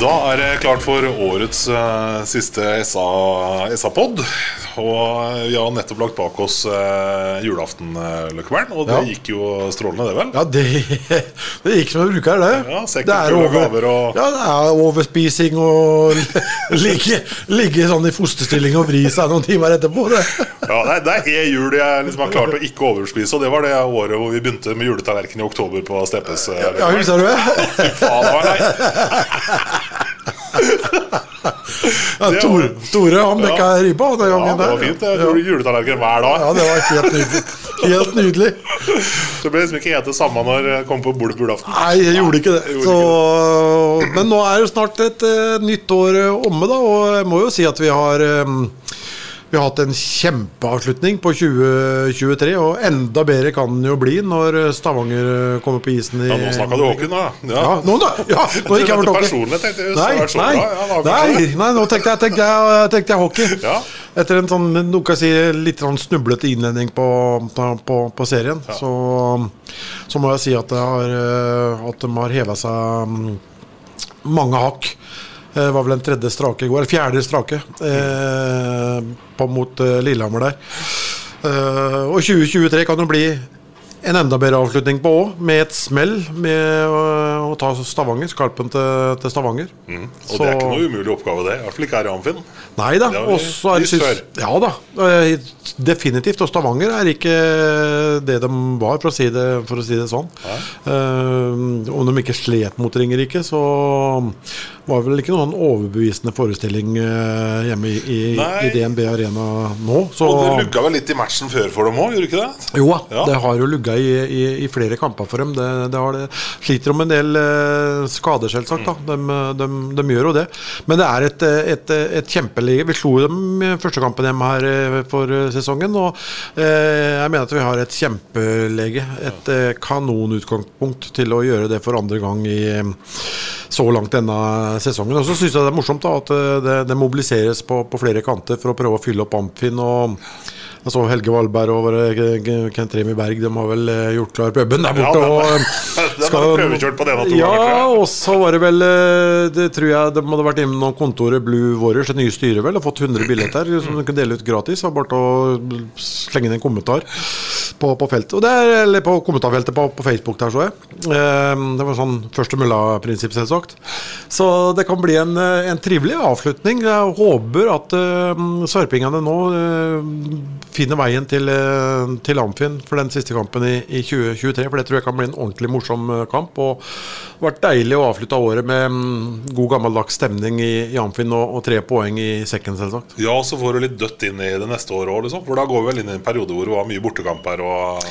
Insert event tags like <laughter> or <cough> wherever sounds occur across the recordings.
Da er det klart for årets uh, siste SA-pod. Og vi har nettopp lagt bak oss eh, julaften, uh, Løkkeberg. Og det Ja. gikk jo strålende, det vel? Ja, det, <laughs> det gikk som en bruker, det. Ja, det, er over, gaver og- ja, det er overspising og <laughs> ligge, ligge sånn i fosterstilling og vri seg noen timer etterpå. Det. <laughs> Ja, det, er, det er jul jeg liksom har klart å ikke overspise, og det var det året hvor vi begynte med juletallerken i oktober på Steppes. eh, Ja, husker du det? Faen, det var nei. <laughs> Ja, Det Tore, Tore han bekka Ja. ribba den Ja, gangen det der. var fint. Jeg gjorde juletallerken hver dag. Ja, det var helt nydelig. <laughs> Helt nydelig. Så det ble liksom ikke helt det samme når jeg kom på bordet på julaften. Nei, jeg gjorde ikke det. gjorde Så, men nå er jo snart et uh, nytt år uh, omme, da. Og jeg må jo si at vi har eh, vi har hatt en kjempeavslutning på 2023, og enda bedre kan den jo bli når Stavanger kommer på isen i Ja, nå snakka du Håkon, nå. Ja, nå da! Ja, nå gikk jeg over personlig tenkte jeg. Nei, nei. Ja, nei, nei, nå tenkte jeg, tenkte jeg, tenkte jeg hockey. Ja. Etter en sånn noe kan si, litt sånn snublete innledning på, på, på serien, så, så må jeg si at, har, eh, at de har heva seg mm, mange hakk. Det var vel den tredje strake i går, eller fjerde strake, eh, på mot eh, Lillehammer der. Eh, og 2023 kan jo bli en enda bedre avslutning på òg, med et smell med å, ta Stavanger, skarpen til, til Stavanger. Mm. Og det er ikke noe umulig oppgave, det. I hvert fall ikke her i Amfinn. Nei da. Også er det sys- Ja da. eh, Definitivt. Og Stavanger er ikke det de var, for å si det, for å si det sånn. Eh, om de ikke slet mot Ringerike, så var vel ikke noen overbevisende forestilling eh, hjemme i, i, i DNB Arena nå. Så Og det lugga vel litt i matchen før for dem òg, gjorde ikke det? jo Ja. det har jo lugga i, i, flere kamper for dem. Det, det har det. Sliter om en del eh, skader, selvsagt. De, de, de gjør jo det. Men det er et, et, et kjempelige Vi slo dem i første kampen hjemme her eh, for eh, sesongen. Og eh, jeg mener at vi har et kjempelege. Et eh, kanonutgangspunkt til å gjøre det for andre gang i eh, så langt denne sesongen. Og så syns jeg det er morsomt da, at eh, det, det mobiliseres på, på flere kanter for å prøve å fylle opp Amfin. og jeg så Helge Valberg og det Kent Remi Berg De har vel eh, gjort klar puben der borte. Ja, den eh, <laughs> har prøvekjørt på den og to ja, ganger, og så var det vel Det tror jeg de hadde vært innom kontoret Blue Warriors, det nye styret, vel, og fått 100 billetter som de kunne dele ut gratis. Det bare å slenge inn en kommentar på, på feltet. Og det er, eller på kommentarfeltet på, på Facebook der, så jeg. Eh, Det var sånn første mulla-prinsipp, selvsagt. Så det kan bli en, eh, en trivelig avslutning. Jeg håper at uh, sørpingene nå uh, finner veien til, uh, til Amfin for den siste kampen i, i 2023. For det tror jeg kan bli en ordentlig morsom kamp. Og det har vært deilig å avslutte året med um, god gammeldags stemning i, i Amfin og, og tre poeng i sekken, selvsagt. Ja, så får du litt dødt inn i det neste året òg, liksom. For da går vi vel inn i en periode hvor det var mye bortekamper og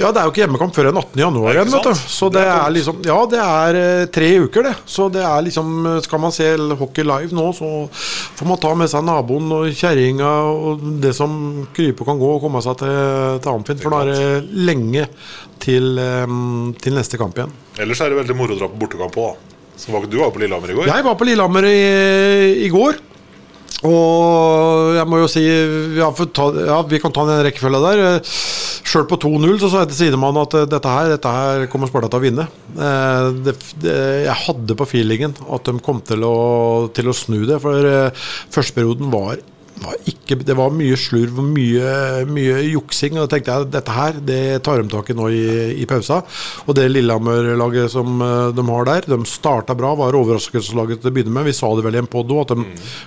Ja, det er jo ikke hjemmekamp før den 18. januar igjen, vet du. Så det, Det er er liksom Ja, det er eh, tre uker, det. Så det er liksom Skal man se hockey live nå, så får man ta med seg naboen og kjerringa og det som kryper kan gå, og komme seg til, til Amfin. For da er det lenge til, til neste kamp igjen. Ellers er det veldig moro å dra på bortekamp òg, da. Var, du var på Lillehammer i går. Jeg var på Lillehammer i, i går. Og jeg må jo si ja, ta, ja, Vi kan ta den rekkefølga der. Sjøl på 2-0 så sa jeg til sidemannen at eh, dette her, dette her kommer Sparta til å vinne. Eh, det, det, jeg hadde på feelingen at de kom til å, til å snu det. For eh, førsteperioden var var ikke, det var mye slurv og mye, mye juksing. Og da tenkte jeg dette her det tar de tak i nå i, i pausa. Og det Lillehammer-laget som eh, de har der, de starta bra. Var overraskelseslaget til å begynne med. Vi sa det vel i en pod at de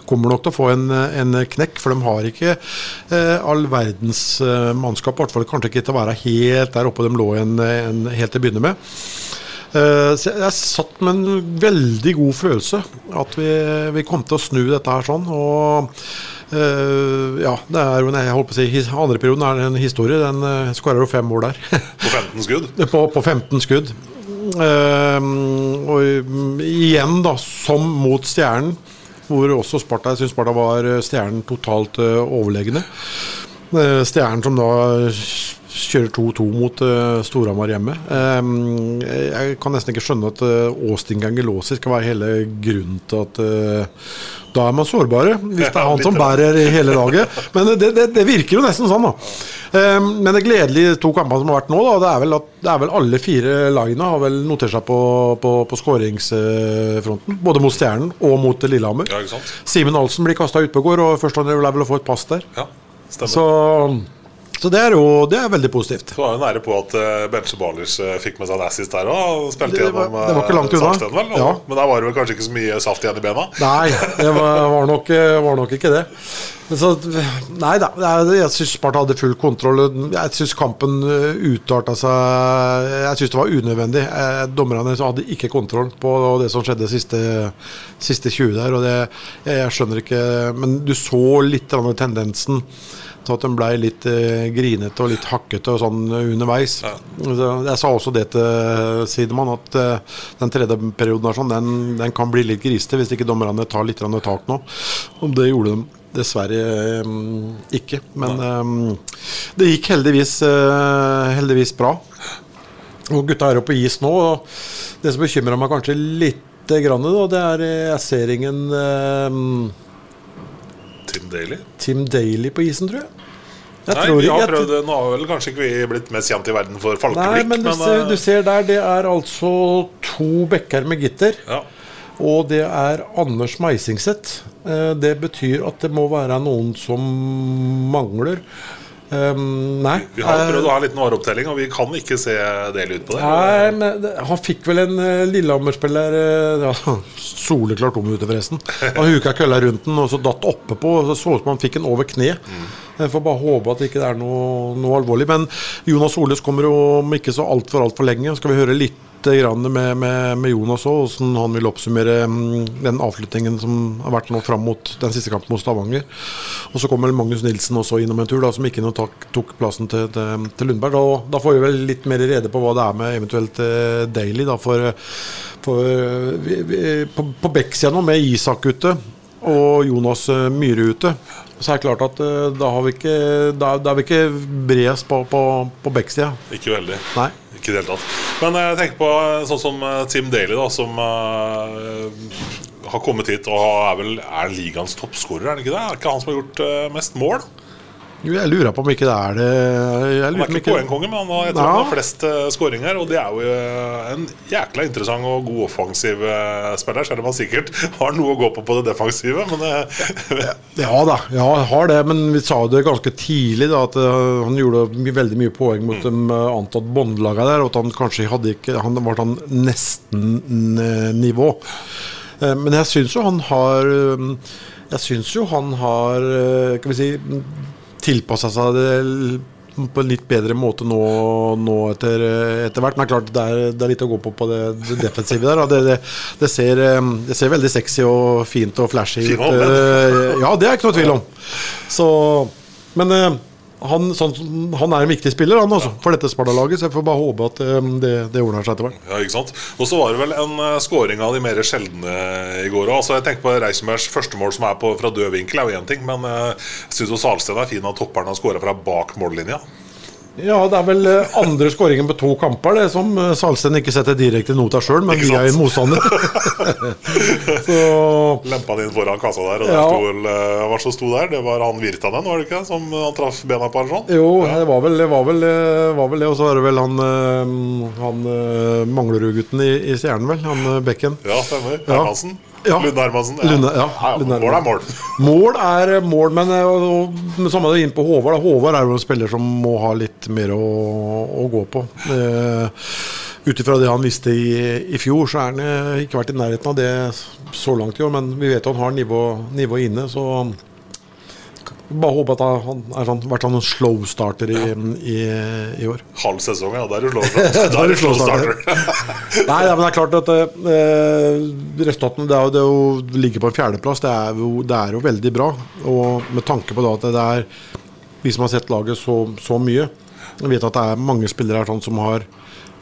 kommer nok til å få en, en knekk. For de har ikke eh, all verdens eh, mannskap. I hvert fall kanskje ikke til å være helt der oppe de lå en, en, helt til å begynne med. Eh, så jeg, satt med en veldig god følelse at vi, vi kom til å snu dette her sånn. og ja, det er jo en, jeg holdt på å si, andre perioden er en historie. Den uh, skåra jo fem mål der. <laughs> På 15 skudd. på, på 15 skudd. Eh, og igjen, da, som mot Stjernen, hvor også Sparta Jeg syns Sparta var eh, Stjernen totalt eh, overlegne. Eh, Stjernen som da kjører 2-2 mot uh, Storhamar hjemme. Eh, jeg kan nesten ikke skjønne at uh, Austin Gangelosi skal være hele grunnen til at eh, da er man sårbare, hvis det er han <laughs> som bærer hele laget. Men det, det, det virker jo nesten sånn, da. Eh, Men det gledelige to kampene som har vært nå, da, det er vel at det er vel alle fire lagene har vel notert seg på, på, på skåringsfronten. Både mot Stjernen og mot Lillehammer. Ja? Simen Ahlsen blir kasta utpå i går, og først han vil vel få et pass der. Ja, stemmer. Så, så det er jo det er veldig positivt. Så var jo nære på at uh, Benche Balic eh, fikk med seg en assist der og spilte Det var- gjennom uh, det var ikke langt unna. Vel? Ja. Men der var det vel kanskje ikke så mye saft igjen i bena? Nei, det var, var, nok, var nok ikke det. Så, nei da, jeg syns Sparta hadde full kontroll. Jeg syns kampen utarta seg Jeg syns det var unødvendig. Eh, Dommerne hadde ikke kontroll på det som skjedde siste, siste 20 der. Og det, jeg skjønner ikke Men du så litt av tendensen til at de ble litt eh, grinete og litt hakkete og sånn underveis. Så Jeg sa også det til Sidemann, at eh, den tredje perioden er sånn, den, den kan bli litt grisete hvis ikke dommerne tar litt tak nå. Og det gjorde de dessverre eh, ikke. Men eh, det gikk heldigvis, eh, heldigvis bra. Og gutta er jo på is nå. og Det som bekymrer meg kanskje litt, grann, da, det er eh, jeg ser ingen eh, Tim Daly? Tim Daly på isen, tror jeg. Jeg Nei, tror vi har prøvd, Nå har vel kanskje ikke vi blitt mest kjent i verden for Nei, falkeblikk, men du, men, ser, eh, du ser der, det er altså to bekker med gitter. ja. Og det er Anders Meisingseth. Eh, Det betyr at det må være noen som mangler. Um, nei. Vi har eh, prøvd å ha en liten vareopptelling, og vi kan ikke se det ut på det. Nei, men han fikk vel en uh, Lillehammer-spiller eh, ja, Soleklart om ute, forresten. <laughs> Han huka kølla rundt den og så datt oppe på. Så så ut som han fikk den over kne. Jeg får bare håpe at det ikke er noe, noe alvorlig. Men Jonas Oles kommer jo om ikke så altfor altfor lenge. Skal vi høre litt grann med, med, med Jonas òg, hvordan han vil oppsummere mm, den avslutningen som har vært nå fram mot den siste kampen mot Stavanger. Og så kommer Magnus Nilsen også innom en tur, da, som ikke tok, tok plassen til, til, til Lundberg. Da, da får vi vel litt mer rede på hva det er med eventuelt eh, Daily. Da, for, for eh, vi, vi, på, på Beck-sida nå, med Isak ute og Jonas eh, Myhre ute, så er det klart at eh, da har vi ikke, da, da er vi ikke bredest på, på, på Beck-sida. Ikke veldig. Nei. Ikke i det hele tatt. Men jeg tenker på eh, sånn som eh, Tim Daly, da, som uh, har kommet hit og er vel er ligaens toppskårer, er det ikke det? Er det ikke han som har gjort uh, mest mål? Jo, Jeg lurer på om ikke det er det Han er ikke poengkonge, men han har, jeg tror Ja. han har flest uh, skåringer. Og det er jo eh, en jækla interessant og god offensiv eh, spiller, selv om han sikkert <laughs> har noe å gå på på det defensive. Men det Ja da, ja, har det, men vi sa det ganske tidlig da, at eh, han gjorde veldig mye poeng mot de uh, antatt båndlagene der, og at han kanskje hadde ikke Han var sånn nesten-nivå. Eh, men jeg syns jo han har eh, Jeg syns jo han har eh, Skal vi si tilpassa seg det på en litt bedre måte nå, nå etter, etter hvert. Men det er klart det er, det er litt å gå på på det, det defensive der. det, det, ser, eh, det ser veldig sexy og fint og flashy ut. eh, Ja, det er ikke noe tvil om. Så, men eh, han, sånn, han er en viktig spiller han også, for dette Sparta-laget, så jeg får bare håpe at eh, det, det ordner seg etter hvert. Ja, ikke sant? Og så var det vel en uh, scoring av de mer sjeldne i går òg. Altså, jeg tenker på Reisenbergs første mål som er på, fra død vinkel, er jo én ting. Men uh, jeg syns Salsten er fin at topperen har scora fra bak mållinja. Ja, det er vel eh, andre skåringen på to kamper, det som eh, Salsten ikke setter direkte nota sjøl, men vi er i en motstander. <laughs> så Lempa han inn foran kassa der, og der Ja. uh, hva som sto der? Det var han Virtanen, var det ikke? Som han traff bena på eller sånn? Jo, det var vel det. Var vel, eh, var vel det. Og så var det vel han, eh, han eh, Manglerud-gutten i, i Stjernen, vel. Han eh, Bekken. Ja, stemmer. Ja. Hermansen. Ja. Lunde Hermansen. Lunde, ja. ja, mål er mål. <laughs> Mål er mål, men eh, og, og, samme det inn på Håvard. da. Håvard er jo en spiller som må ha litt mer å, å gå på. Eh, Ut ifra det han visste i, i fjor, så er han eh, ikke vært i nærheten av det så langt i år. Men vi vet han har nivå, nivå inne, så bare håpe at han er sånn, vært sånn en slow starter i, i, i år. Halv sesong, ja. Da er du slow-starter. <laughs> Er starter. <laughs> Nei, ja, men det er klart at eh, resultatene det det er ligger på en fjerdeplass. Det er, jo, det er jo veldig bra. Og med tanke på da at det er vi som har sett laget så, så mye, vet at det er mange spillere her sånn som har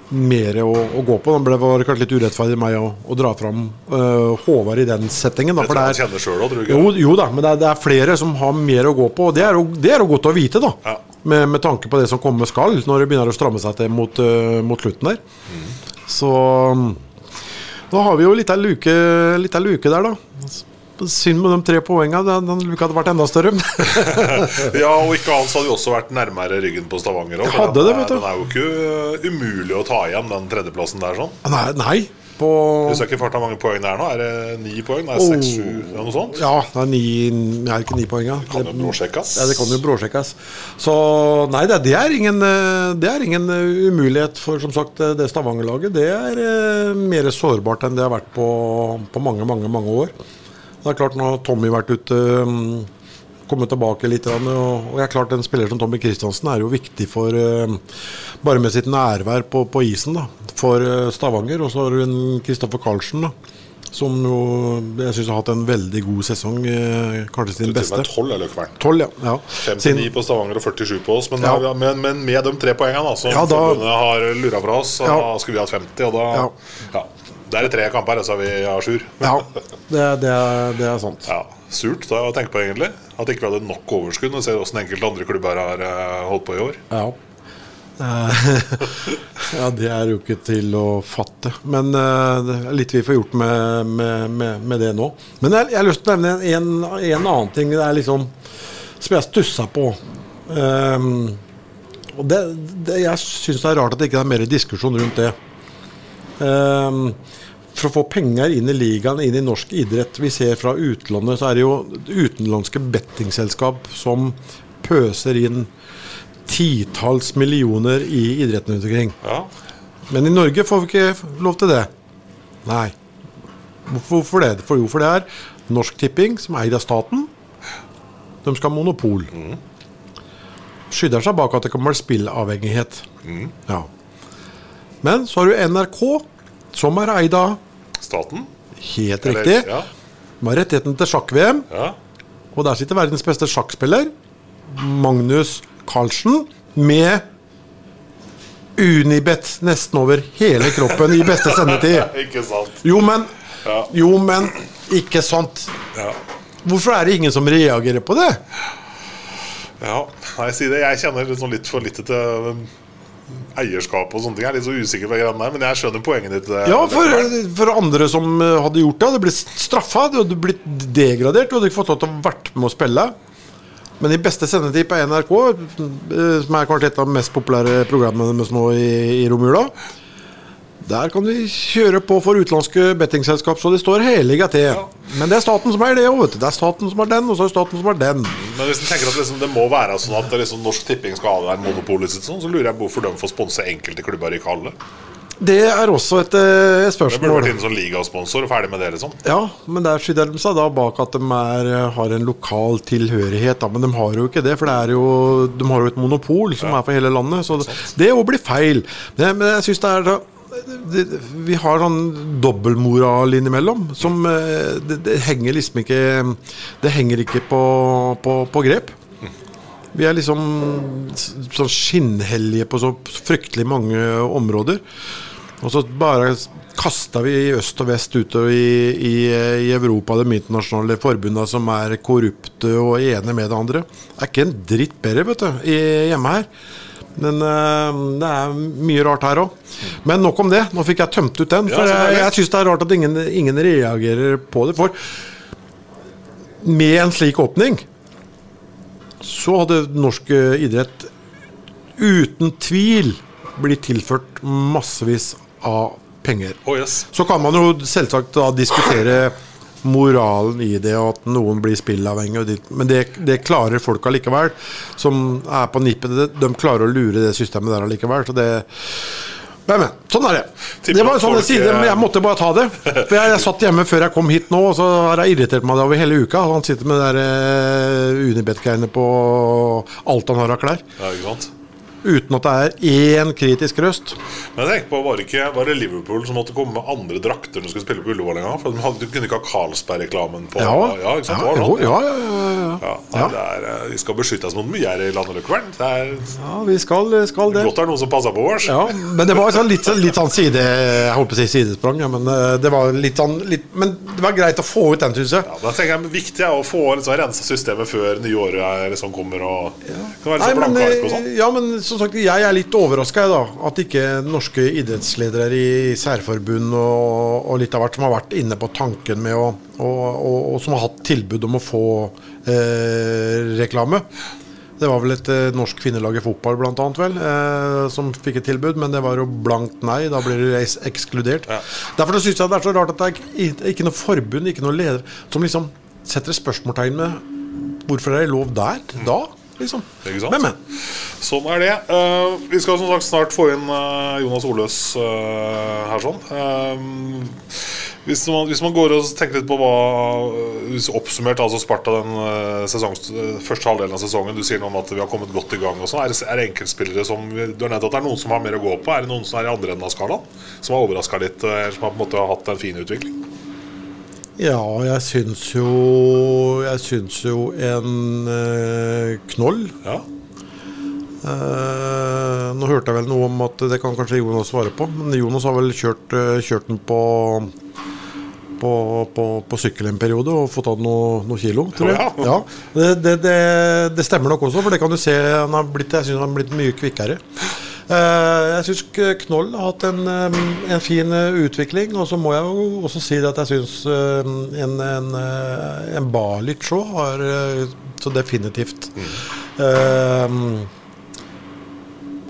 mer å, å gå på. Det var kanskje litt urettferdig meg å, å dra fram uh, Håvard i den settingen. Da, Det er, selv, ikke? jo, jo da, men det er, det er flere som har mer å gå på. Og det er jo, det er jo godt å vite, da. Ja. Med, med tanke på det som kommer skal, når det begynner å stramme seg til mot, uh, mot slutten der. Så um, da har vi jo litt av luke, litt luke der, da. Synd med de tre poengene. Den, den luka hadde vært enda større. <laughs> Ja, og ikke annet så hadde vi også vært nærmere ryggen på Stavanger Også, Hadde det, vet du. Den er jo ikke umulig å ta igjen, den tredjeplassen der sånn. nei, nei. På husker ikke farta mange poeng det er nå. Er det ni poeng? Nei, seks, sju, eller noe sånt? Ja, det er ni Er ikke ni poeng, ja? Kan jo bråsjekkes. Ja, det kan jo bråsjekkes. Så nei, det, det, er ingen, eh, det er ingen eh, umulighet for som sagt eh, det Stavanger-laget. Det er eh, mer sårbart enn det har vært på, på mange, mange, mange år. Det er klart Nå har Tommy vært ute mm, kommet tilbake litt. Og, jeg er klart En spiller som Tommy Kristiansen er jo viktig for eh, Bare med sitt nærvær på, på isen da for eh, Stavanger. Og så har du en Kristoffer Karlsen, da som jo jeg syns har hatt en veldig god sesong. eh, Kanskje sin beste. med 12 eller Løkvern. 12, ja. ja. 59 på Stavanger og 47 på oss. Men, Ja. Ja, men, men med de tre poengene som Ja, da- forbundet har lura fra oss, så Ja. skulle vi hatt 50. Og da. Det er tre kamper, så er vi à jour. Ja, det, det, er, det er sant. Ja, Surt da, å tenke på, egentlig. At ikke vi hadde nok overskudd. Og ser hvordan enkelte andre klubber har eh, holdt på i år. Ja. Eh, <laughs> ja, det er jo ikke til å fatte. Men uh, litt vi får gjort med, med, med, med det nå. Men jeg, jeg har lyst til å nevne en, en annen ting det er liksom, som jeg stussa på. Um, og det, det, jeg syns det er rart at det ikke er mer diskusjon rundt det. Ehm, for å få penger inn i ligaen, inn i norsk idrett Vi ser fra utlandet, så er det jo utenlandske bettingselskap som pøser inn titalls millioner i idretten rundt omkring. Ja. Men i Norge får vi ikke lov til det. Nei. Hvorfor, det? For, jo, for det er Norsk Tipping, som eier av staten. De skal ha monopol. Skydder seg bak at det kan være spillavhengighet. Ja. Men så har du NRK, som er eid av Staten. Helt Eller- riktig. Ja. De har rettigheten til sjakk-VM. ja. Og der sitter verdens beste sjakkspiller, Magnus Carlsen, med Unibet nesten over hele kroppen i beste sendetid. <laughs> Ikke sant. Jo, men Ja. Jo, men ikke sant. Ja. Hvorfor er det ingen som reagerer på det? Ja, nei, si det. Jeg kjenner litt, sånn litt for lite til eierskap og sånne ting. Jeg er litt så usikker på greiene der, men jeg skjønner poenget ditt. eh, Ja, for, for andre som eh, hadde gjort det, hadde blitt straffa, du hadde blitt degradert, du hadde ikke fått lov til å vært med å spille. Men i beste sendetid på NRK, eh, som er kanskje et av de mest populære programmene nå i, i romjula, der kan vi kjøre på for utenlandske bettingselskap så det står helliga til. Men det er staten som er det òg. Det er staten som er den, og så er staten som er den. Men hvis du tenker at liksom, det må være sånn at liksom, Norsk Tipping skal ha det der monopolet sitt, sånn, så lurer jeg på hvorfor de får sponse enkelte klubber, ikke alle. Det er også et, spørsmål. Det burde vært inne som ligasponsor og ferdig med det, liksom. Ja, men der skydder de seg da bak at de er, har en lokal tilhørighet. Da. Men de har jo ikke det, for det jo, de har jo et monopol som er for hele landet. Så det, òg blir feil. Men, men jeg synes det er Vi har sånn dobbeltmoral innimellom som eh, det, det henger liksom ikke Det henger ikke på, på, på grep. Vi er liksom sånn skinnhellige på så fryktelig mange områder. Og så bare kasta vi i øst og vest utover i, i, i Europa de internasjonale forbundene som er korrupte og ene med det andre. Det er ikke en dritt bedre, vet du, hjemme her. Men uh, det er mye rart her òg. Men nok om det. Nå fikk jeg tømt ut den. Ja, For jeg, selvfølgelig. jeg syns det er rart at ingen, ingen reagerer på det. For med en slik åpning så hadde norsk eh, idrett uten tvil blitt tilført massevis av penger. Oh, yes. Så kan man jo selvsagt da diskutere moralen i det, og at noen blir spillavhengig. Men det, det klarer folk allikevel, som er på nippet. De, klarer å lure det systemet der allikevel. Så det men, men, sånn er det. Tipper Det var en sånn folk, side, men eh, jeg måtte bare ta det. For jeg, jeg satt hjemme før jeg kom hit nå, og så har jeg irritert meg over hele uka. Han sitter med de uh, Unibet-greiene på alt han har av klær. Ja, ikke sant? Uten at det er én kritisk røst. Men jeg tenker på, var det ikke var det Liverpool som måtte komme med andre drakter når de skulle spille på Ullevål engang? For de hadde, de kunne ikke ha Carlsberg-reklamen på Ja, ja, ikke sant? ja, jo, ja, ja, ja, ja. Ja, nei, er, eh, vi skal beskyttes mot mye her i landet er ja vi skal, skal det. godt det er noen som passer på oss. Ja, men det var sånn litt, sånn- litt sånn side Jeg holdt på å si sidesprang, ja, men eh, det var litt sånn litt, Men det var greit å få ut den, syns jeg. Ja, da tenker jeg det viktig er å få liksom, rensa systemet før nye året liksom, kommer. Og, kan være så blanke ark og eh, sånn. ja, men som sagt, jeg er litt overraska at ikke norske idrettsledere i særforbund og, og litt av hvert som har vært inne på tanken med å og, og, som har hatt tilbud om å få eh, reklame. Det var vel et eh, norsk kvinnelag i fotball blant annet, vel, eh, som fikk et tilbud, men det var jo blankt nei. Da blir du ekskludert. ekskludert. Derfor syns jeg det er så rart at det er ikke, ikke noe forbund, ikke noe leder, som liksom setter spørsmålstegn med hvorfor er det lov der, da? Liksom. Men, men. Sånn er det. Uh, vi skal som sagt snart få inn uh, Jonas Oløs uh, her sånn. Hvis, man, hvis man går og tenker litt på hva hvis Oppsummert altså Sparta den eh, sesong, første halvdelen av sesongen. Du sier noe om at vi har kommet godt i gang. Og sånn. er, det, er det enkeltspillere som Du har nevnt at det er noen som har mer å gå på. Er det noen som er i andre enden av skalaen? Som har overraska litt, eller som har på en måte hatt en fin utvikling? Ja, jeg syns jo Jeg syns jo en eh, knoll Ja. Eh, Nå hørte jeg vel noe om at det kan kanskje Jonas svare på, men Jonas har vel kjørt, eh, kjørt den på på, på, på sykkel en periode og fått av noen noe kilo, tror jeg. Ja. Ja, det, det, det, det stemmer nok også, for det kan du se. Han har blitt, jeg synes han har blitt mye kvikkere. Eh, jeg syns Knoll har hatt en, en fin eh, utvikling. Og så må jeg jo også si at jeg syns en, en, eh, en Balic òg har så definitivt eh,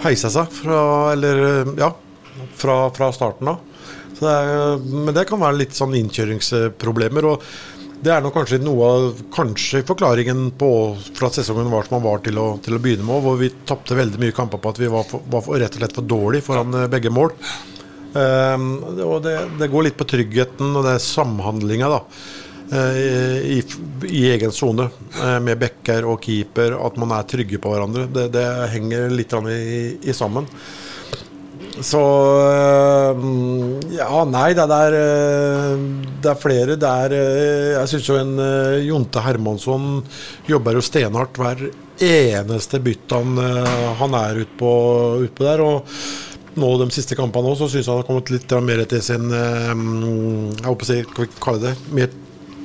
heisa seg fra Eller ja, fra, fra starten av. Det er, men det kan være litt sånn innkjøringsproblemer. og det er nok kanskje noe av kanskje forklaringen på for at sesongen var som den var til å, til å begynne med, hvor vi tapte veldig mye kamper på at vi var, for, var for, rett og slett for dårlige foran eh, begge mål. Um, og det, det går litt på tryggheten og det er samhandlinga da, eh, i, i egen sone eh, med backer og keeper, at man er trygge på hverandre. Det, det henger litt i, i sammen. Så øh, Ja, nei, det er, øh, det er flere. Det er øh, Jeg syns jo en Jonte Hermansson jobber jo stenhardt hver eneste bytt han, han er utpå ut på der. Og nå de siste kampene òg, så syns jeg han har kommet litt mer til sin Jeg håper å si, hva kaller det? Mer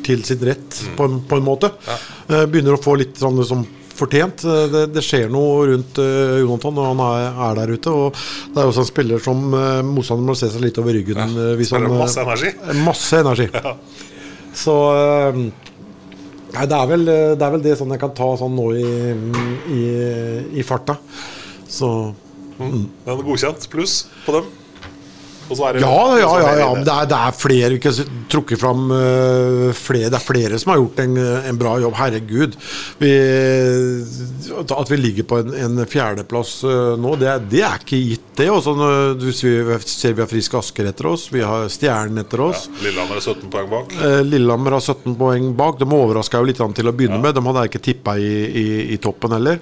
til sitt rett, på, en, på en måte. Ja. Begynner å få litt sånn som fortjent. Eh, Det, det skjer noe rundt uh, Jonathan når han er, er der ute. Og det er også en spiller som uh, motstanderen må se seg litt over ryggen. Ja, hvis han, masse energi. Masse energi. <laughs> Så uh, Nei, det er, vel, det er vel det sånn jeg kan ta sånn nå i, i, i farta. Så En godkjent pluss på dem. Og så er det Ja, ja, ja. ja. men Det, er, det er flere ikke s- trukket fram øh, flere, Det er flere som har gjort en, en bra jobb. Herregud. Vi, at vi ligger på en, en fjerdeplass øh, nå, det, det er ikke gitt, det. Også når du ser vi vi har Frisk Asker etter oss, vi har Stjernen etter oss. Lillehammer er 17 poeng bak. Eh, Lillehammer har 17 poeng bak. De overraska jo litt til å begynne med. De hadde ikke tippa i, i, i toppen heller.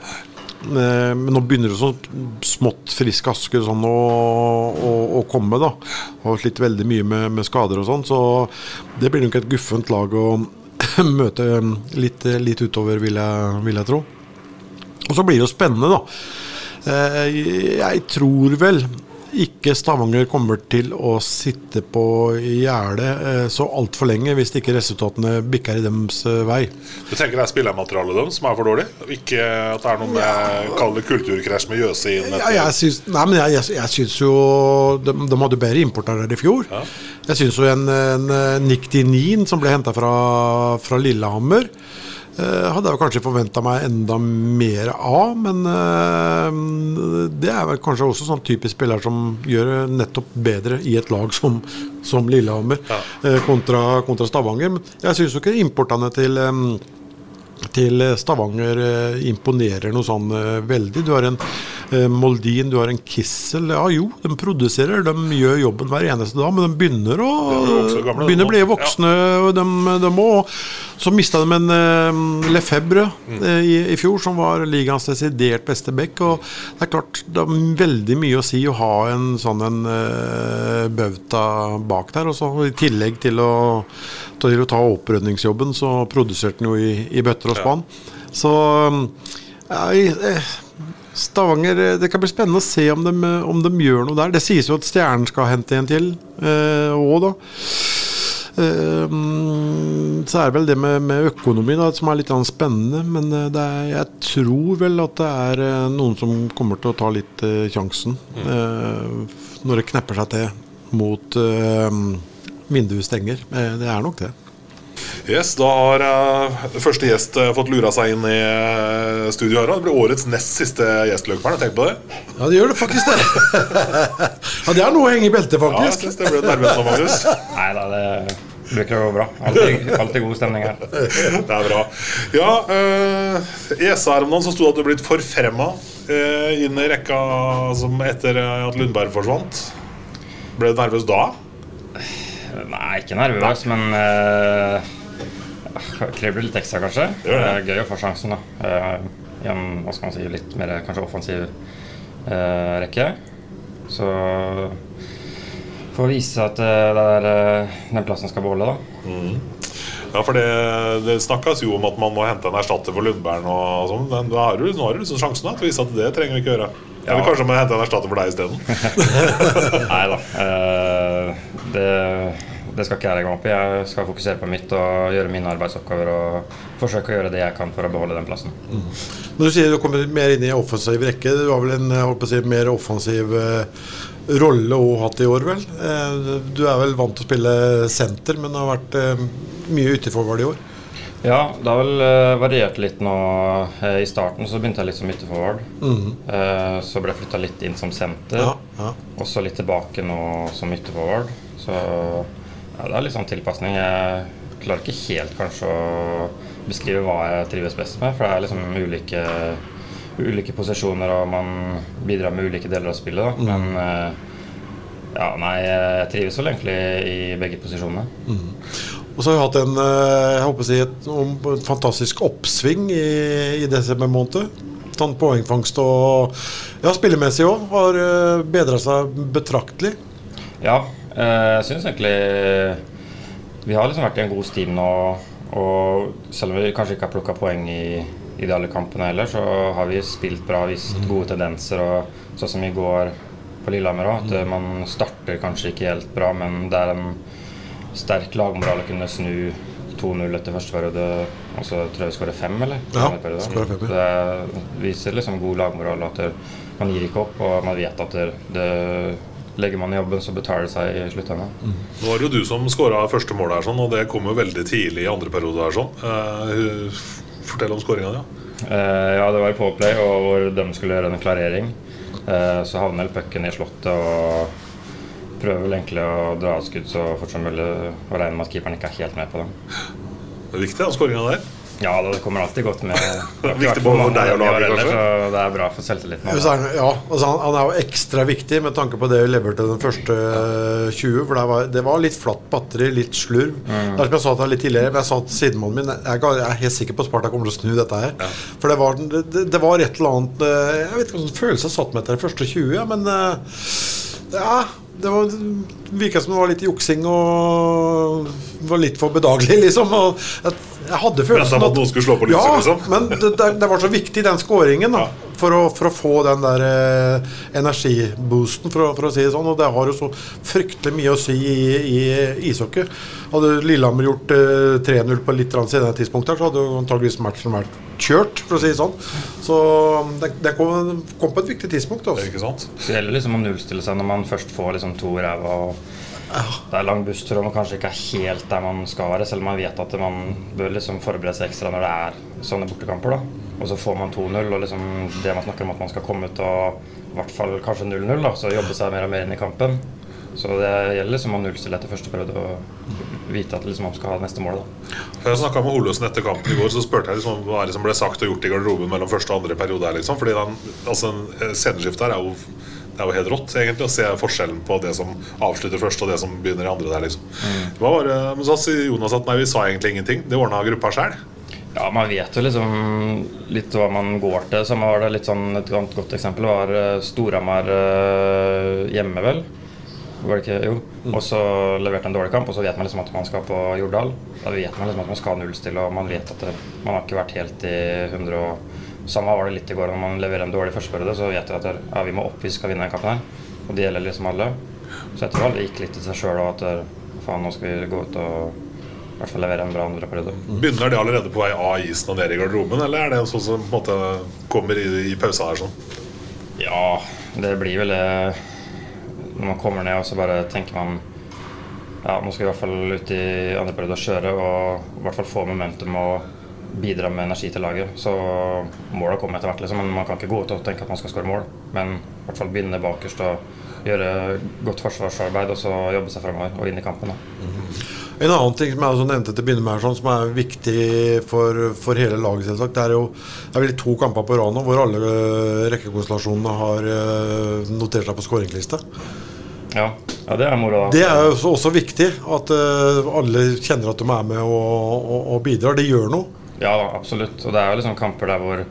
Eh, Men nå begynner det sånn smått Frisk Asker sånn å, å, å komme. da Har slitt veldig mye med, med skader og sånn, så det blir nok et guffent lag å <laughs> møte litt, litt utover, vil jeg, vil jeg tro. Og så blir det jo spennende, da. Eh, Jeg tror vel ikke Stavanger kommer til å sitte på gjerdet eh, så altfor lenge hvis ikke resultatene bikker i deres eh, vei. Du tenker det er spillermaterialet deres som er for dårlig? Ikke at det er noe med kall det kulturkrasj med Jøse inn Ja, jeg syns, nei, men jeg, jeg, jeg syns jo de, de hadde bedre importer der i fjor. Jeg syns jo en, en eh, Nick Dinin som ble henta fra, fra Lillehammer Eh, hadde jeg kanskje forventa meg enda mer av, men eh, det er vel kanskje også sånn typisk spiller som gjør nettopp bedre i et lag som, som Lillehammer ja. kontra, kontra Stavanger. Men jeg syns jo ikke importene til eh, til Stavanger eh, imponerer noe sånn eh, veldig. Du har en eh, Moldin, du har en Kissel. Ja jo, de produserer, de gjør jobben hver eneste dag, men de begynner å, begynner å bli voksne. og De, de må. Så mista de en uh, Lefebvre mm. i, i fjor, som var ligaens desidert beste back. Og det er klart, det har veldig mye å si å ha en sånn en uh, bauta bak der. Også. i tillegg til å, til å ta opprydningsjobben, så produserte han jo i, i bøtter og spann. Så ja, eh, Stavanger Det kan bli spennende å se om de, om de gjør noe der. Det sies jo at Stjernen skal hente en til òg, da. Eh, mm, så er det vel det med, med økonomi da, som er litt spennende. Men eh, det er, jeg tror vel at det er eh, noen som kommer til å ta litt uh, sjansen. eh, når det knepper seg til mot uh, vinduet stenger. Det er nok det. Yes, Da har uh, første gjest uh, fått lura seg inn i uh, studio her. Det blir årets nest siste gjestløperen. Tenk på det. Ja, det gjør det faktisk det. <laughs> ja, det er noe å henge i beltet, Ja, jeg faktisk. synes det ble nervøst nå, Magnus. Nei da, det bruker å gå bra. Alltid, alltid god stemning her. <laughs> Det er bra. Ja, i SA her om dagen så sto det at du er blitt forfremma eh, inn i rekka som etter eh, at Lundberg forsvant. Ble du nervøs da? Nei, ikke nervøs, men uh, krever litt ekstra, kanskje. Det. Det er gøy å få sjansen, da. Eh, I en hva skal man si, litt mer kanskje offensiv eh, rekke. Så får vise at eh, det er, eh, den plassen skal beholde, da. Ja, for det, det snakkes jo om at man må hente en erstatter for Lundberg og sånn. Men da har du, nå har du liksom sjansen da, til å vise at det trenger vi ikke gjøre. Eller kanskje må jeg hente en erstatter for deg isteden. <laughs> Nei da. eh, det, det skal ikke jeg legge meg opp i. Jeg skal fokusere på mitt og gjøre mine arbeidsoppgaver og forsøke å gjøre det jeg kan for å beholde den plassen. Når du sier du kommer mer inn i offensiv rekke, du har vel en holdt på å si, mer offensiv eh, rolle å hatt i år, vel? Eh, du er vel vant til å spille senter, men det har vært eh, mye utenforvard i år. Ja, det har vel eh, variert litt nå. I starten så begynte jeg litt som ytterforward. Eh, så ble jeg flytta litt inn som senter. Ja, ja. Og så litt tilbake nå som ytterforward. Så ja, det er litt sånn tilpasning. Jeg klarer ikke helt kanskje å beskrive hva jeg trives best med, for det er liksom ulike, ulike posisjoner, og man bidrar med ulike deler av spillet. Da. Men eh, ja, nei, jeg trives vel egentlig i begge posisjonene. Og så har vi hatt en eh, jeg håper å si, et, om- et fantastisk oppsving i, i desember måned. Sånn poengfangst og ja, spillemessig òg har bedra seg betraktelig. Ja, eh, jeg syns egentlig vi har liksom vært i en god stim nå. Og selv om vi kanskje ikke har plukka poeng i, i de alle kampene heller, så har vi spilt bra, vist gode tendenser. Og sånn som i går på Lillehammer òg, at eh, man starter kanskje ikke helt bra, men det er en sterk lagmoral å kunne snu 2-0 etter første periode, og så tror jeg vi skårer fem, eller? Ja, skårer fem, ja. Det viser liksom god lagmoral, at man gir ikke opp, og man vet at det, det Legger man i jobben, så betaler det seg i sluttenden. Nå var det jo du som skåra første mål her, sånn, og det kom jo veldig tidlig i andre periode. her sånn. Eh, fortell om skåringa di. Ja. Uh, ja, det var i påplay, og hvor de skulle gjøre en klarering. Uh, så havner vel pucken i slottet og prøver vel egentlig å dra av skudd så fort som mulig. Og regner med at keeperen ikke er helt med på dem. Det er viktig, den skåringa der. Ja, det kommer alltid godt med. <laughs> Det har Viktig både for deg og laget, kanskje? Så det er bra for selvtilliten. Er Ja, altså han, han er jo ekstra viktig med tanke på det vi leverte den første eh, 20. For det var, det var litt flatt batteri, litt slurv. Det er som jeg sa til deg litt tidligere, men jeg sa til sidemannen min jeg, jeg er helt sikker på at Sparta kommer til å snu dette her. For det var, det, det var et eller annet eh, Jeg vet ikke hvilken følelse jeg satt med etter den første 20, ja, men eh, ja, det var virka som det var litt juksing og var litt for bedagelig, <laughs> liksom. Og jeg, jeg hadde følelsen at noen skulle slå på lyset, ja, liksom. men det, det, det var så viktig, den skåringen, da. For å, for å få den der eh, energiboosten, for å, for å si det sånn. Og det har jo så fryktelig mye å si i, i ishockey. Hadde Lillehammer gjort eh, 3-0 på litt senere tidspunkt, her, så hadde jo antageligvis matchen vært kjørt, for å si det sånn. Så det, det kom, kom på et viktig tidspunkt. Det er Ikke sant? Det gjelder liksom å nullstille seg når man først får liksom to ræva og det er lang busstur og man kanskje ikke er helt der man skal være, selv om man vet at man bør liksom forberede seg ekstra når det er sånne bortekamper. da. Og så får man 2-0, og liksom det man snakker om at man skal komme ut og i hvert fall kanskje 0-0, da, så jobbe seg mer og mer inn i kampen. Så det gjelder liksom å nullstille etter første periode og vite at liksom man skal ha neste mål. da. Jeg snakka med Holåsen etter kampen i går, så spurte jeg liksom hva er det som ble sagt og gjort i garderoben mellom første og andre periode. her liksom. Fordi den, altså, sceneskiftet her er jo, det er jo helt rått egentlig å se forskjellen på det som avslutter først og det som begynner i andre der. liksom. Var bare, men så sier Jonas at nei, vi sa egentlig ingenting. Det ordna gruppa sjøl. Ja, man vet jo liksom litt hva man går til. Samme var det litt sånn Et godt eksempel var eh, Storhamar eh, hjemme, vel. Var det ikke? Jo. Og så leverte en dårlig kamp, og så vet man liksom at man skal på Jordal. Da vet man liksom at man skal nullstille, og man vet at det, man har ikke vært helt i 100 og Samme var det litt i går når man leverer en dårlig førsteperiode, så vet vi at ja, vi må opp hvis vi skal vinne den kampen her. Og det gjelder liksom alle. Så jeg tror alle gikk litt til seg sjøl og at faen, nå skal vi gå ut og i hvert fall levere en bra andre periode. Begynner de allerede på vei av isen og ned i garderoben, eller er det sånn som på en måte kommer i, i pausa her sånn? Ja, det blir vel det Når man kommer ned og så bare tenker man Ja, nå skal vi i hvert fall ut i andre periode og kjøre og i hvert fall få momentum og bidra med energi til laget. Så måla kommer etter hvert, liksom. Men man kan ikke gå ut og tenke at man skal skåre mål. Men i hvert fall begynne bakerst og gjøre godt forsvarsarbeid og så jobbe seg fremover og inn i kampen. da. En annen ting som jeg også nevnte til å begynne med, her, sånn, som er viktig for, for hele laget, selvsagt, det er jo det er vel to kamper på rad nå hvor alle øh, rekkekonstellasjonene har øh, notert seg på skåringsliste. Ja. ja, det er moro. Det er også, også viktig at uh, alle kjenner at de er med og, og, og bidrar. Det gjør noe. Ja, absolutt. Og det er jo liksom kamper der hvor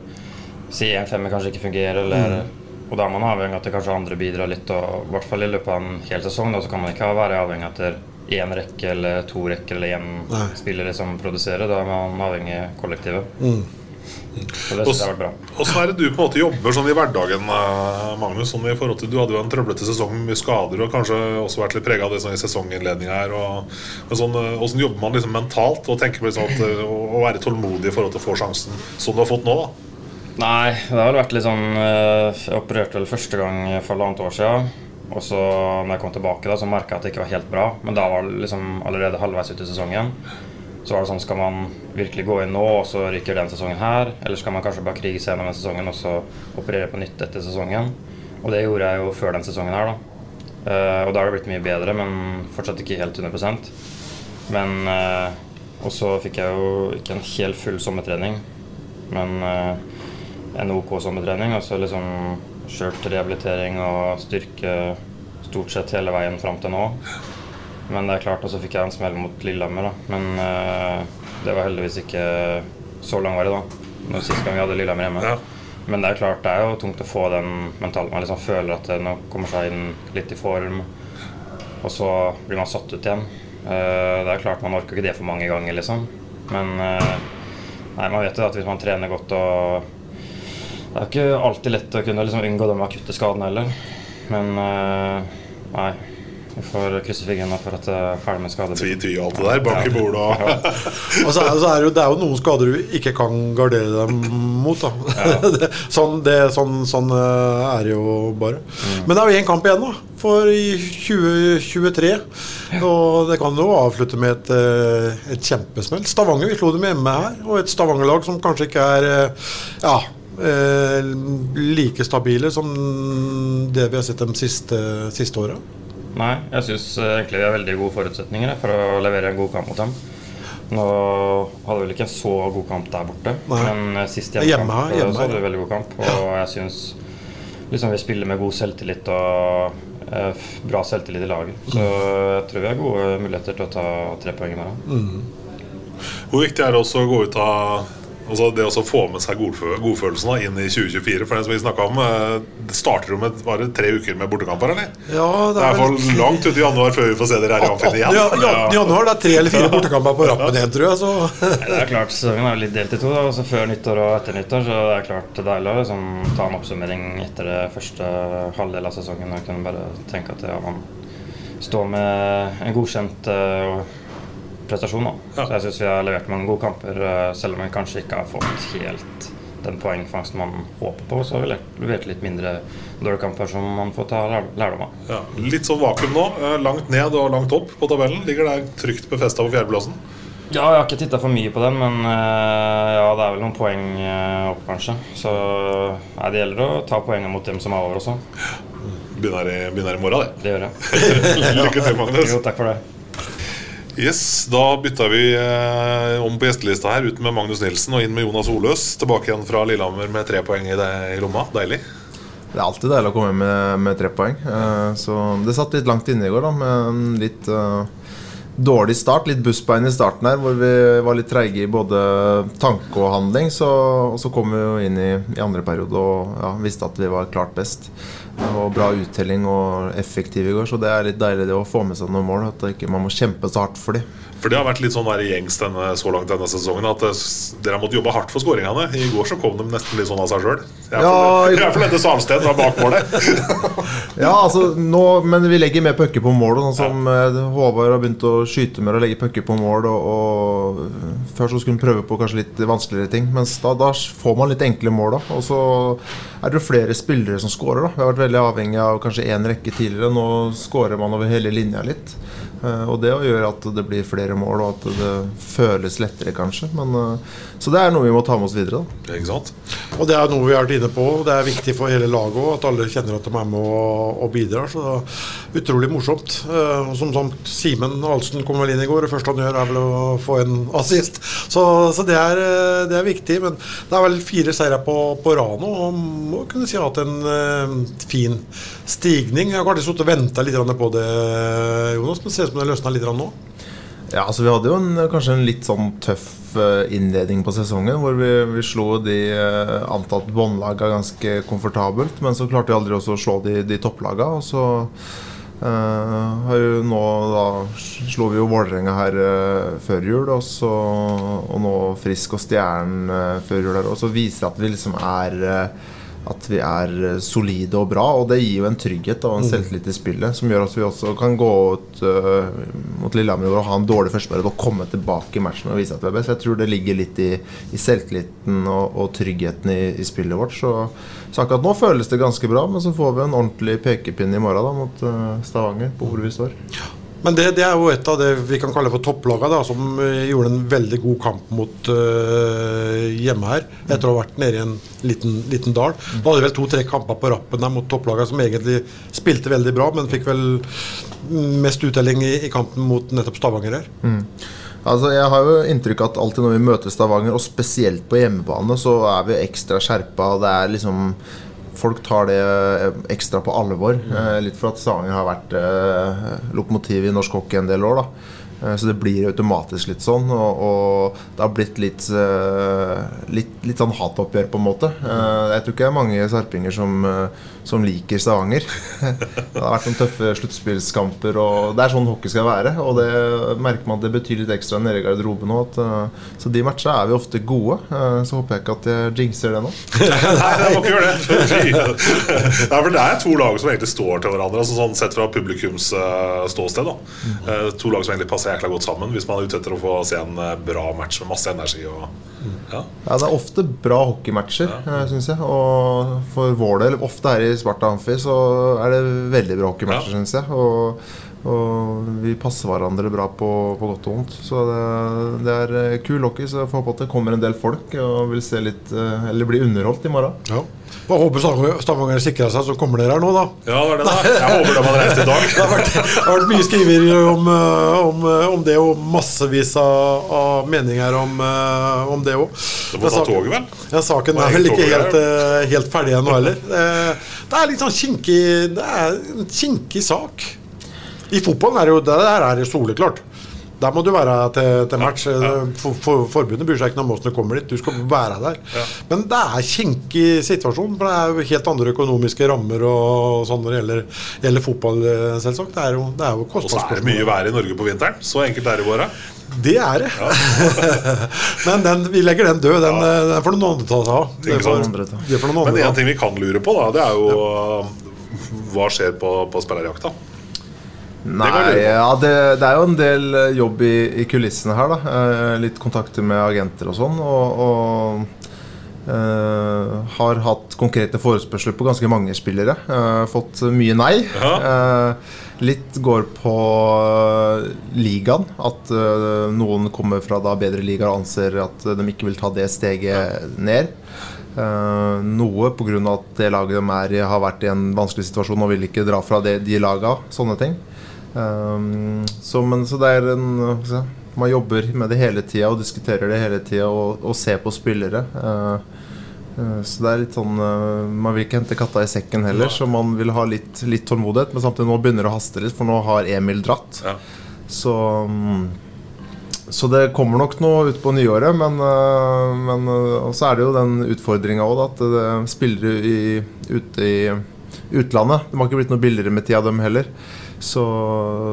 si en femmer kanskje ikke fungerer, eller Og da er man avhengig av at kanskje andre bidrar litt. Og i hvert fall i løpet av en hel sesong da, så kan man ikke være avhengig av at én rekke eller to rekker eller én spiller som produserer. Da er man avhengig av kollektivet. Mm. Så bra. Åssen er det du på en måte jobber sånn i hverdagen, eh, Magnus? Sånn i forhold til, Du hadde jo en trøblete sesong med mye skader og kanskje også vært litt prega av det sånn i sesonginnledninga her. Og, sånn, eh, hvordan jobber man liksom mentalt og tenker på liksom at, eh, å, å være tålmodig i forhold til å få sjansen som du har fått nå? da? Nei, det har vel vært litt sånn Jeg opererte vel første gang for halvannet år siden. Og så når jeg kom tilbake, da, så merka jeg at det ikke var helt bra. Men da var det liksom allerede halvveis ut i sesongen. Så var det sånn, Skal man virkelig gå inn nå, og så ryker den sesongen her? Eller skal man kanskje bare krige seg gjennom den sesongen og så operere på nytt etter sesongen? Og det gjorde jeg jo før den sesongen her, da. Uh, og da har det blitt mye bedre, men fortsatt ikke helt 100% Men uh, Og så fikk jeg jo ikke en helt full sommertrening, men uh, en OK sommertrening. Og så liksom kjørt rehabilitering og styrke stort sett hele veien fram til nå. Men det er klart, og så fikk jeg en smell mot Lillehammer, da. Men uh, det var heldigvis ikke så langvarig, da. Når Sist gang vi hadde Lillehammer hjemme. Ja. Men det er klart, det er jo tungt å få den mentalt. Man liksom føler at nå kommer seg inn litt i form, og så blir man satt ut igjen. Uh, det er klart, man orker ikke det for mange ganger, liksom. Men uh, nei, man vet jo at hvis man trener godt og Det er ikke alltid lett å kunne liksom unngå de akutte skadene heller. Men nei. Vi får krysse fingrene for at det er ferdig med skade. Tvi, tvi alt det der. Bak i bordet og <laughs> Og så er, så er det, jo, det er jo noen skader du ikke kan gardere deg mot. Da. <laughs> Det- sånn, det, sånn, sånn eh, er det jo bare. Men det er jo én kamp igjen, da. For i 2023. Og det kan jo avslutte med et, eh, et kjempesmell. Stavanger, vi slo dem hjemme her. Og et Stavanger-lag som kanskje ikke er eh, ja, eh, like stabile som det vi har sett de siste, siste åra. Nei, jeg syns egentlig vi har veldig gode forutsetninger for å levere en god kamp mot dem. Nå hadde vi vel ikke en så god kamp der borte, Nei. men eh, sist Hjemme, hjemmekamp eh, hjemme, så hadde vi veldig god kamp. Og jeg syns liksom vi spiller med god selvtillit og eh, bra selvtillit i laget. Så jeg tror vi har gode muligheter til å ta tre poeng der. Hvor viktig er det også å gå ut av Altså det å få med seg godfø godfølelsen da, inn i 2024? For det som vi snakket om eh, Det starter jo med bare tre uker med bortekamper, eller? Ja, Det er i hvert langt ut i januar før vi får se dere her i Amfinn igjen. Ja, ja, januar det er tre eller fire bortekamper på rappen igjen, tror jeg. Så. <laughs> Det er klart, Sesongen er litt delt i to. Da. Altså Før nyttår og etter nyttår. Så det er klart det er deilig å liksom, ta en oppsummering etter det første halvdel av sesongen. Og kunne bare tenke at ja, man står med en godkjent eh, prestasjon. Ja. Så jeg syns vi har levert mange gode kamper, eh, selv om vi kanskje ikke har fått helt den poengfangsten man håper på, så har vi levert litt mindre dårlige kamper som man får ta lærdom av. Ja, litt sånn vakuum nå. eh, Langt ned og langt opp på tabellen. Ligger der trygt befesta på fjerdeplassen. Ja, jeg har ikke titta for mye på den, men eh, ja, det er vel noen poeng opp, kanskje. Så nei, det gjelder å ta poengene mot dem som er over også. Begynner i, begynner i morgen, det. Det gjør jeg. <laughs> Lykke til, Magnus. Jo, takk for det. Yes, Da bytta vi eh, om på gjestelista her, ut med Magnus Nilsen og inn med Jonas Oløs. Tilbake igjen fra Lillehammer med tre poeng i, det, i lomma. Deilig. Det er alltid deilig å komme med, med tre poeng. Eh, så det satt litt langt inne i går, da, med en litt eh, dårlig start. Litt bussbein i starten her, hvor vi var litt treige i både tanke og handling. Så, og så kom vi jo inn i, i andre periode og ja, visste at vi var klart best. Og bra uttelling og effektiv i går, så det er litt deilig det å få med seg noen mål. At ikke man må kjempe så hardt for dem. For det har vært litt sånn der gjengs denne, så langt denne sesongen at eh, dere har måttet jobbe hardt for skåringene. I går så kom de nesten litt sånn av seg sjøl. Iallfall etter Salsten var bak målet. Ja, altså nå, men vi legger mer pucker på mål. Sånn som ja. Håvard har begynt å skyte mer og legge pucker på mål. Og, og Før så skulle han prøve på kanskje litt vanskeligere ting, mens da, da får man litt enkle mål. da Og så er det flere spillere som scorer. da Vi har vært veldig avhengig av kanskje én rekke tidligere. Nå scorer man over hele linja litt. Eh, og det gjør at det blir flere mål, og at det føles lettere, kanskje. Men, eh, så det er noe vi må ta med oss videre. da Ikke sant? Og det er noe vi har vært inne på. Det er viktig for hele laget òg, at alle kjenner at de er med og, og bidrar. Så det er utrolig morsomt. Eh, og som sagt, Simen Ahlsen kom vel inn i går. Det første han gjør, er vel å få en assist. Så, så det, er, det er viktig. Men det er vel fire seire på, på rad nå, og må kunne si at en fin stigning. Jeg har kanskje sittet og venta litt på det, Jonas, men det ser ut som det løsna litt nå. Ja, altså Vi hadde jo en, kanskje en litt sånn tøff eh, innledning på sesongen, hvor vi, vi slo de uh, antatt båndlaga ganske komfortabelt. Men så klarte vi aldri å slå de, de topplaga. Og så eh, jo nå da slo vi jo Vålerenga her eh, før jul, og, så, og nå Frisk og Stjernen eh, før jul her. Og så viser det at vi liksom er eh, at vi er eh, solide og bra. Og det gir jo en trygghet og en Mm. selvtillit i spillet som gjør at vi også kan gå ut uh, mot Lillehammer og ha en dårlig førsteperiode og komme tilbake i matchen og vise at vi er best. Jeg tror det ligger litt i, i selvtilliten og, og tryggheten i, i spillet vårt. Så, så akkurat nå føles det ganske bra, men så får vi en ordentlig pekepinn i morgen da, mot uh, Stavanger, på hvor vi står. Men det, det er jo et av det vi kan kalle for topplagene, som eh, gjorde en veldig god kamp mot uh, hjemme her, etter å ha vært nede i en liten, liten dal. Da hadde vel to-tre kamper på rappen der mot topplagene som egentlig spilte veldig bra, men fikk vel mest uttelling i, i kampen mot nettopp Stavanger her. Mm. Altså, jeg har jo inntrykk av at alltid når vi møter Stavanger, og spesielt på hjemmebane, så er vi ekstra skjerpa. Det er liksom Folk tar det eh, ekstra på alvor. Eh, litt for at Stavanger har vært eh, lokomotiv i norsk hockey en del år. da Så det blir automatisk litt sånn. Og, og det har blitt litt, litt, litt sånn hatoppgjør, på en måte. Jeg tror ikke det er mange sarpinger som, som liker Stavanger. <laughs> Det har vært noen tøffe sluttspillskamper, og det er sånn hockey skal være. Og det merker man at det betyr litt ekstra nede i garderoben nå. eh, Så de matchene er vi ofte gode. Eh, Så håper jeg ikke at jeg jinxer det nå. <laughs> Nei, jeg må ikke gjøre det. <laughs> Nei, for det er to lag som egentlig står til hverandre, altså sånn sett fra publikums eh, ståsted. da Eh, To lag som egentlig passer jækla godt sammen hvis man er ute etter å få se en bra match med masse energi. Og, ja. Ja, Det er ofte bra hockeymatcher, ja. syns jeg. Og for vår del, ofte her i Sparta Amfi, så er det veldig bra hockeymatcher, Ja. syns jeg. Og, og vi passer hverandre bra på, på godt og vondt. Så det, det er eh, kul hockey, så jeg får håpe at det kommer en del folk og vil se litt eh, Eller bli underholdt i morgen. Ja. Bare håper Stavanger- sikrer seg, så kommer dere her nå, da. Ja, det var det da. Jeg håper de hadde reist i dag. <laughs> Det har vært, det har vært mye skriver om, eh, om, eh, om det, og massevis av, av meninger om, eh, om det òg. Du må ta toget, vel? Ja, saken er vel ikke helt, helt ferdig ennå heller. Det er litt sånn kinkig Det er en kinkig sak. I fotballen er det jo det her er soleklart. Der må du være til, til match. For, for, forbundet bryr seg ikke noe om åssen du kommer dit. Du skal være der. Men det er kinkig situasjon. For det er jo helt andre økonomiske rammer og sånn når det gjelder, fotball, eh, selvsagt. Det er jo, det er jo Og så er det mye vær i Norge på vinteren. Så enkelt er det våre Det er det. <laughs> Men den, vi legger den død. Den, eh, den får noen andre ta seg av. Det får, det får Men en ting vi kan lure på, da, det er jo hva skjer på, på spillerjakta. Nei, ja, det, det er jo en del eh, jobb i, i kulissene her. da eh, Litt kontakter med agenter og sånn. Og, og Eh, har hatt konkrete forespørsler på ganske mange spillere. Eh, fått mye nei. Eh, litt går på ligaen. At noen kommer fra da bedre ligaer og anser at de ikke vil ta det steget ned. Uh, noe pga. at det laget de er i, har vært i en vanskelig situasjon og vil ikke dra fra det, de laga. Sånne ting. Eh, så, men, så det er en si, Man jobber med det hele tida og diskuterer det hele tida og, og ser på spillere. Uh, uh, så det er litt sånn uh, Man vil ikke hente katta i sekken heller, så man vil ha litt, litt tålmodighet. Men samtidig nå begynner det å haste litt, for nå har Emil dratt. Så um, så det kommer nok noe ut på nyåret, men, men så er det jo den utfordringa òg, at det spillere i, ute i utlandet De har ikke blitt noe billigere med tida, dem heller. Så,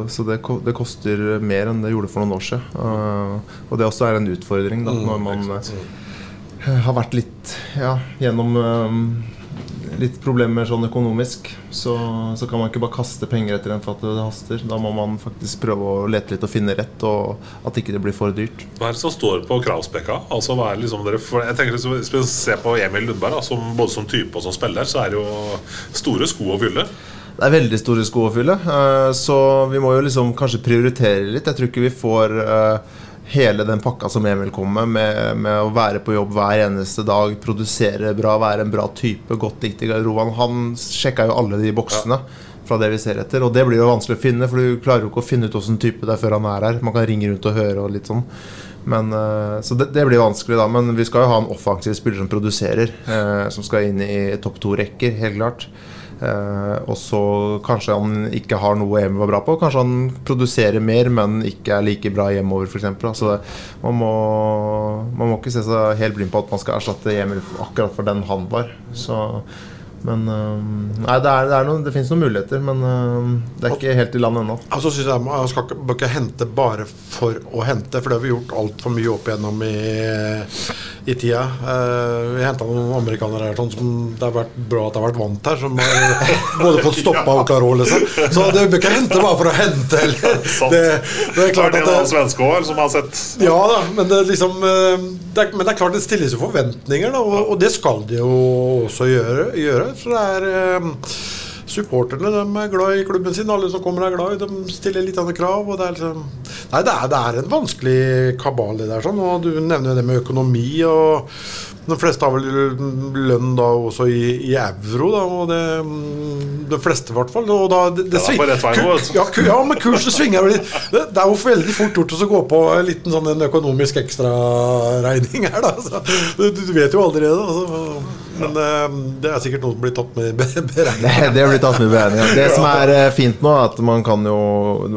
så det, det koster mer enn det gjorde for noen år siden. Uh, og det også er en utfordring da, Mm, når man øh, har vært litt ja, gjennom litt problemer sånn økonomisk. Så, så kan man ikke bare kaste penger etter en for at det haster. Da må man faktisk prøve å lete litt og finne rett, og at ikke det blir for dyrt. Hva er det som står på kravspekka? Altså, hva er liksom dere, for jeg tenker liksom, Hvis vi ser på Emil Lundberg, da, som, både som type og som spiller, så er det jo store sko å fylle. Det er veldig store sko å fylle, eh, så vi må jo liksom kanskje prioritere litt. Jeg tror ikke vi får eh, hele den pakka som Emil kom med, med, med å være på jobb hver eneste dag, produsere bra, være en bra type, godt likt i garderoben. Han sjekka jo alle de boksene. Fra det vi ser etter Og det blir jo vanskelig å finne, for du klarer jo ikke å finne ut åssen type det er før han er her. Man kan ringe rundt og høre og litt sånn. Men, eh, så det, det blir vanskelig, da. Men vi skal jo ha en offensiv spiller som produserer. som skal inn i topp to rekker, helt klart. Eh, og så kanskje han ikke har noe Emil var bra på. Kanskje han produserer mer, men ikke er like bra hjemover, f.eks. Altså, man, må, man må ikke se seg helt blind på at man skal erstatte Emil akkurat for den han var. Så, men eh, Nei, det, er, det, er noen, det finnes noen muligheter, men eh, det er ikke helt i land ennå. Altså synes jeg Man skal ikke, bør ikke hente bare for å hente, for det har vi gjort altfor mye opp igjennom i, i tida. Uh, vi henta noen amerikanere her sånn som det har vært bra at det har vært vant her, som har <laughs> både fått stoppa og klar over, liksom. Så det bør ikke hente bare for å hente Eller. <laughs> Det, det er klart det at det, svenske år som har sett ja da, men det, liksom, eh, det, er, men det er klart det stilles jo forventninger, da, og, og det skal de jo også gjøre. gjøre så det er eh, Supporterne de er glad i klubben sin. Alle som kommer er glad i De stiller litt andre krav. Og det, er liksom, nei, det, er, det er en vanskelig kabal, det der. Sånn, og Du nevner jo det med økonomi. og De fleste har vel lønn da også i, i euro. Da, og det, De fleste, i hvert fall. Og da, det, det Ja, sving- ja, ku- ja, men kurset svinger jo litt. Det, det er jo veldig fort gjort å gå på en liten sånn en økonomisk ekstraregning her, da. Så, du, du vet jo allerede. Altså. Men uh, det er sikkert noe som blir tatt med i <laughs> beregninga. det blir tatt med i beregninga. Det <laughs> som er eh, fint nå, er at man kan jo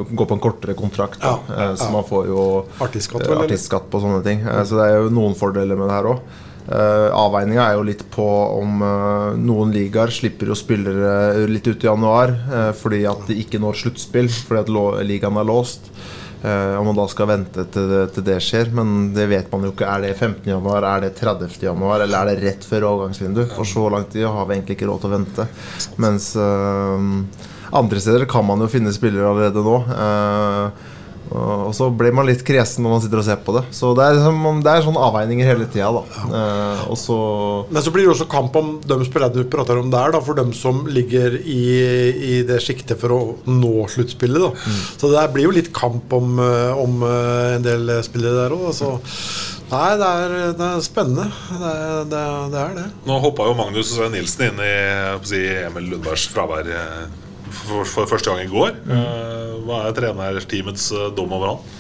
gå på en kortere kontrakt. Da. Eh, Så man får jo Artistskatt, artistskatt på sånne ting. Eh, Så det er jo noen fordeler med det her òg. Avveininga er jo litt på om uh, noen ligaer slipper jo spillere litt ut i januar uh, fordi at de ikke når sluttspill, fordi at ligaen er låst. Eh, om man da skal vente til det, til det skjer, men det vet man jo ikke. Er det 15. januar, er det 30. januar, eller er det rett før overgangsvindu? For så lang tid har vi egentlig ikke råd til å vente. Mens uh, andre steder kan man jo finne spillere allerede nå. eh, og så blir man litt kresen når man sitter og ser på det. Så det er, liksom- det er sånne avveininger hele tida, da. Eh, og så Men så blir det også kamp om de spillerne du prater om der, da, for dem som ligger i, i det sjiktet for å nå sluttspillet. da. Mm. Så det blir jo litt kamp om, eh, om eh, en del spillere der òg. Så nei, det er, det er spennende. Det det. Er, det, er det. Nå hoppa jo Magnus Nilsen inn i si, Emil Lundbergs fravær eh, for, for første gang i går. Eh, Hva er trenerteamets eh, dom over han?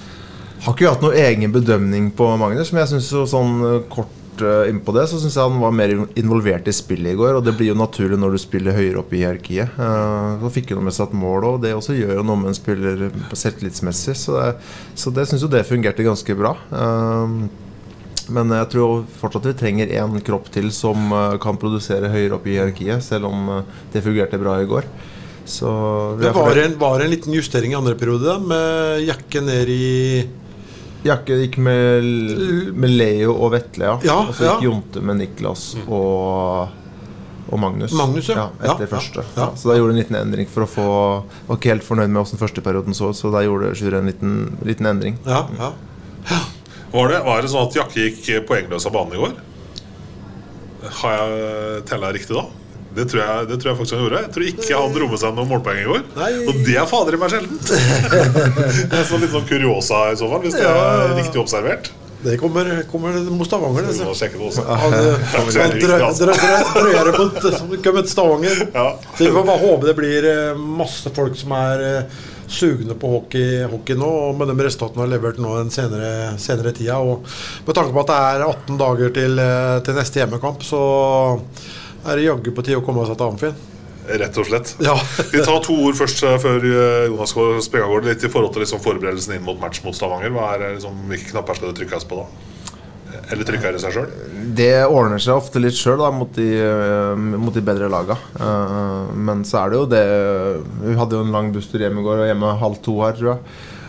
Har ikke hatt noen egen bedømning på Magnus, men jeg synes jo sånn eh, kort innpå det, så syns jeg han var mer involvert i spillet i går. Og det blir jo naturlig når du spiller høyere opp i hierarkiet. Eh, så fikk han med seg et mål, og det også gjør jo noe med en spiller selvtillitsmessig. Så det, så det syns jo det fungerte ganske bra. Men jeg tror fortsatt vi trenger én kropp til som kan produsere høyere opp i hierarkiet, selv om det fungerte bra i går. Så Det var en, var en liten justering i andre periode, da, med Jakke ned i Jakke gikk med, med Leo og Vetle, ja. Ja, og så gikk ja. Jonte med Niklas og, og Magnus. Magnus, ja. etter Ja, første. ja, ja. Så da gjorde en liten endring for å få Var ikke helt fornøyd med åssen førsteperioden så ut, så da gjorde Sjur en liten, liten endring. Ja, ja. Mm. ja. Var, det, var det sånn at Jakke gikk poengløs av banen i går? Har jeg tella riktig da? Det tror, jeg, det tror jeg faktisk han gjorde. Jeg tror ikke han dro med seg noen målpoeng i går. Og det er fader i meg sjeldent! <laughs> er sånn litt sånn kuriosa i så fall, hvis det er riktig observert. Det kommer, kommer mot Stavanger. Det. Han, han drøyer mot, Stavanger. Så vi får bare håpe det blir eh, masse folk som er eh, sugne på hockey, hockey nå, og med de resultatene har levert nå den senere, senere tida. Og med tanke på at det er 18 dager til, eh, til neste hjemmekamp, så er det jaggu på tide å komme seg til Amfin. Rett og slett. Ja. <laughs> Vi tar to ord først eh, før eh, Jonas går Spegagård litt i forhold til liksom forberedelsen inn mot match mot Stavanger. Hva er, liksom, hvilke knapper skal det trykkes på da? Eller trykker det seg sjøl? Det ordner seg ofte litt sjøl mot, eh, mot de bedre laga. Eh, men så er det jo det Vi hadde jo en lang busstur hjem i går, og hjemme halv to her, tror jeg.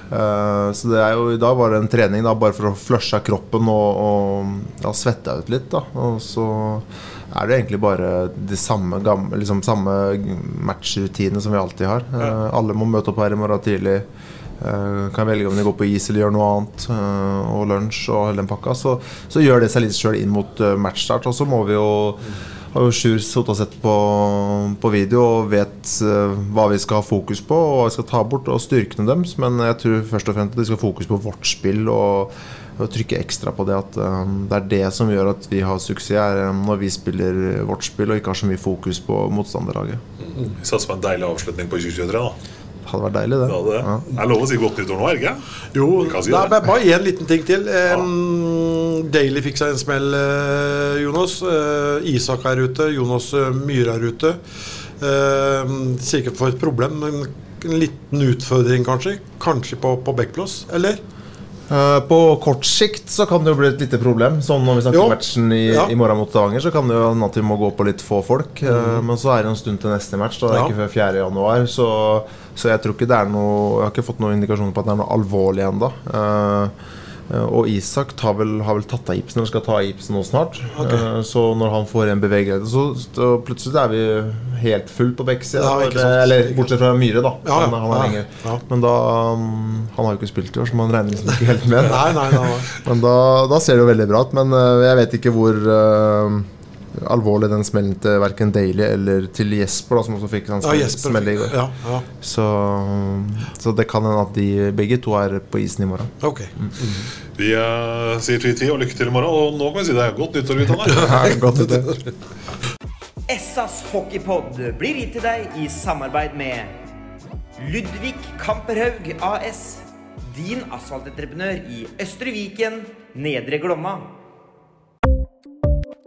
Eh, så det er jo i dag var det en trening da, bare for å flushe av kroppen og, og ja, svette ut litt. da Og så er det egentlig bare de samme, gamle, liksom, samme matchrutinene som vi alltid har. Eh, alle må møte opp her i morgen tidlig. Eh, kan velge om de går på is eller gjør noe annet. eh, og lunsj og hele den pakka. Så, så gjør det seg litt sjøl inn mot matchstart. Og så må vi jo har jo Sjur sittet og sett på, på video og vet uh, hva vi skal ha fokus på og hva vi skal ta bort, og styrkene deres. Men jeg tror først og fremst at vi skal ha fokus på vårt spill og, og trykke ekstra på det at um, det er det som gjør at vi har suksess, er eh, når vi spiller vårt spill og ikke har så mye fokus på motstanderlaget. Vi satser på en deilig avslutning på 2023, da. Hadde vært deilig, det. Ja, det, det er lov å si godt nyttår nå, er ikke? Jo, si det er bare- gi en liten ting til. Um, Daily fikk seg en smell, eh, Jonas. Eh, Isak er ute. Jonas uh, Myhre er ute. Uh, Sikkert for et problem, men en liten utfordring, kanskje. Kanskje på, på backplass, eller? Eh, på kort sikt så kan det jo bli et lite problem. Sånn Når vi snakker Jo. om matchen i, Ja. i morgen mot Stavanger, så kan det jo hende at vi må gå på litt få folk. Mm. Men så er det en stund til neste match. Da. Det er. Ja. ikke før 4. januar. Så, så jeg tror ikke det er noe Jeg har ikke fått noen indikasjoner på at det er noe alvorlig ennå. Og Isak tar vel, har vel tatt av gipsen, eller skal ta av gipsen nå snart. Ok. Eh, så når han får en bevegelse, så, så plutselig er vi helt full på bekksida. Ja, eller bortsett fra Myhre, da. Ja, ja. Han, han Ja. Men da um, Han har jo ikke spilt i år, så man regner liksom ikke helt med. Nei, nei, nei, nei. <laughs> Men da, da ser det jo veldig bra ut. Men uh, jeg vet ikke hvor øh, alvorlig den smellen til verken Daly eller til Jesper, da, som også fikk en Ja, smell, Jesper smell i går. ja, ja. Så, så det kan hende at de begge to er på isen i morgen. Ok. Vi uh, sier tvi-tvi og lykke til i morgen. Og nå kan vi si det er godt nyttår, <laughs> Ja, nyttår. Essas hockeypod blir gitt til deg i samarbeid med Ludvig Kamperhaug AS. Din asfaltentreprenør i Østre Viken, Nedre Glomma.